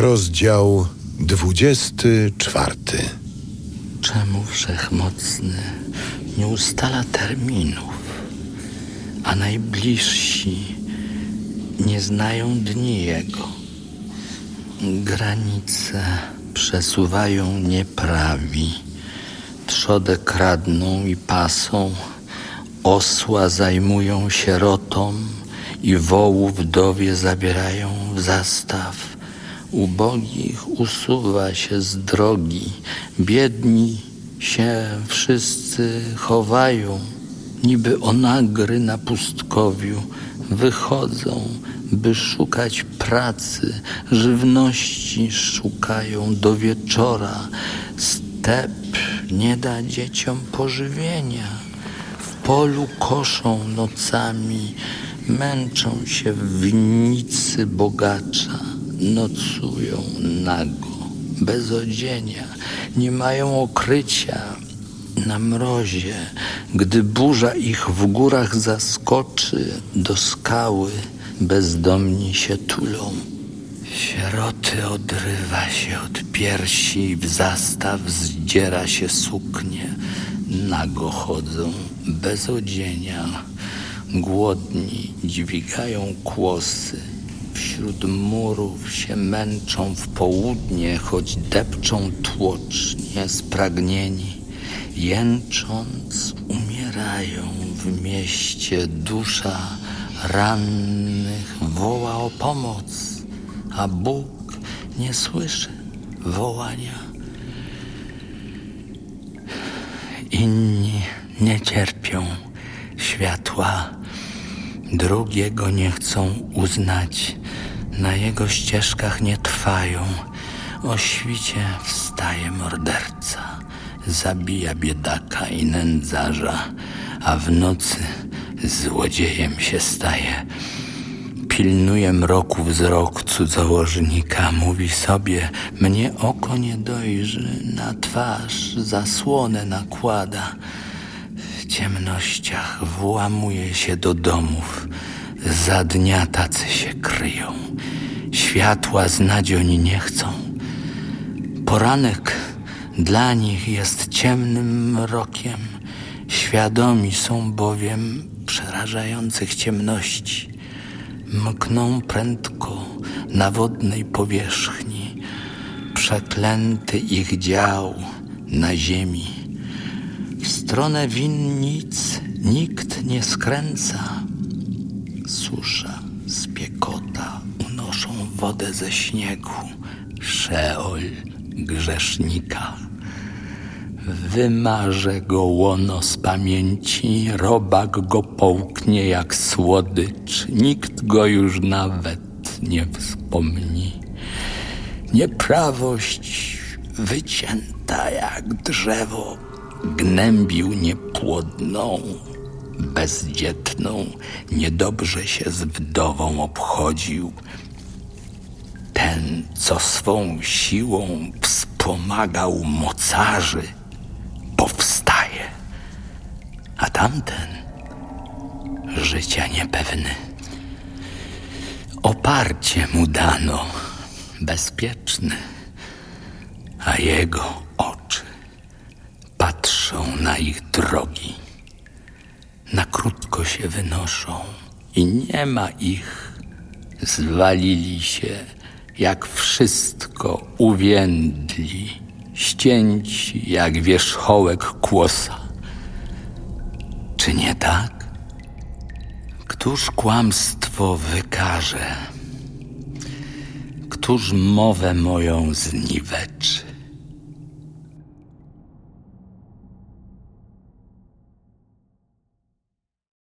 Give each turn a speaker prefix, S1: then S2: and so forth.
S1: Rozdział dwudziesty czwarty.
S2: Czemu wszechmocny nie ustala terminów, a najbliżsi nie znają dni jego? Granice przesuwają nieprawi, trzodę kradną i pasą, osła zajmują sierotą i wołu wdowie zabierają w zastaw ubogich usuwa się z drogi, biedni się wszyscy chowają, niby onagry na pustkowiu wychodzą, by szukać pracy, żywności szukają do wieczora. Step nie da dzieciom pożywienia, w polu koszą nocami, męczą się w winnicy bogacza nocują nago, bez odzienia, nie mają okrycia na mrozie. Gdy burza ich w górach zaskoczy, do skały bezdomni się tulą. Sieroty odrywa się od piersi, w zastaw zdziera się suknie, nago chodzą bez odzienia, głodni dźwigają kłosy wśród murów się męczą w południe, choć depczą tłocznie spragnieni. Jęcząc umierają w mieście dusza rannych woła o pomoc, a Bóg nie słyszy wołania. Inni nie cierpią światła, drugiego nie chcą uznać na jego ścieżkach nie trwają. O świcie wstaje morderca, zabija biedaka i nędzarza, a w nocy złodziejem się staje. Pilnuje mroku wzrok cudzołożnika, mówi sobie, mnie oko nie dojrzy, na twarz zasłonę nakłada. Ciemnościach włamuje się do domów, za dnia tacy się kryją, światła z nadzioń nie chcą. Poranek dla nich jest ciemnym mrokiem, świadomi są bowiem przerażających ciemności. Mkną prędko na wodnej powierzchni, przeklęty ich dział na ziemi. Stronę winnic nikt nie skręca, susza, spiekota unoszą wodę ze śniegu, szeol grzesznika. Wymarze go łono z pamięci, robak go połknie jak słodycz, nikt go już nawet nie wspomni. Nieprawość wycięta jak drzewo, gnębił niepłodną, bezdzietną, niedobrze się z wdową obchodził. Ten, co swą siłą wspomagał mocarzy, powstaje, a tamten życia niepewny. Oparcie mu dano, bezpieczne, a jego patrzą na ich drogi na krótko się wynoszą i nie ma ich. Zwalili się, jak wszystko uwiędli, ścięci jak wierzchołek kłosa. Czy nie tak? Któż kłamstwo wykaże? Któż mowę moją zniweczy?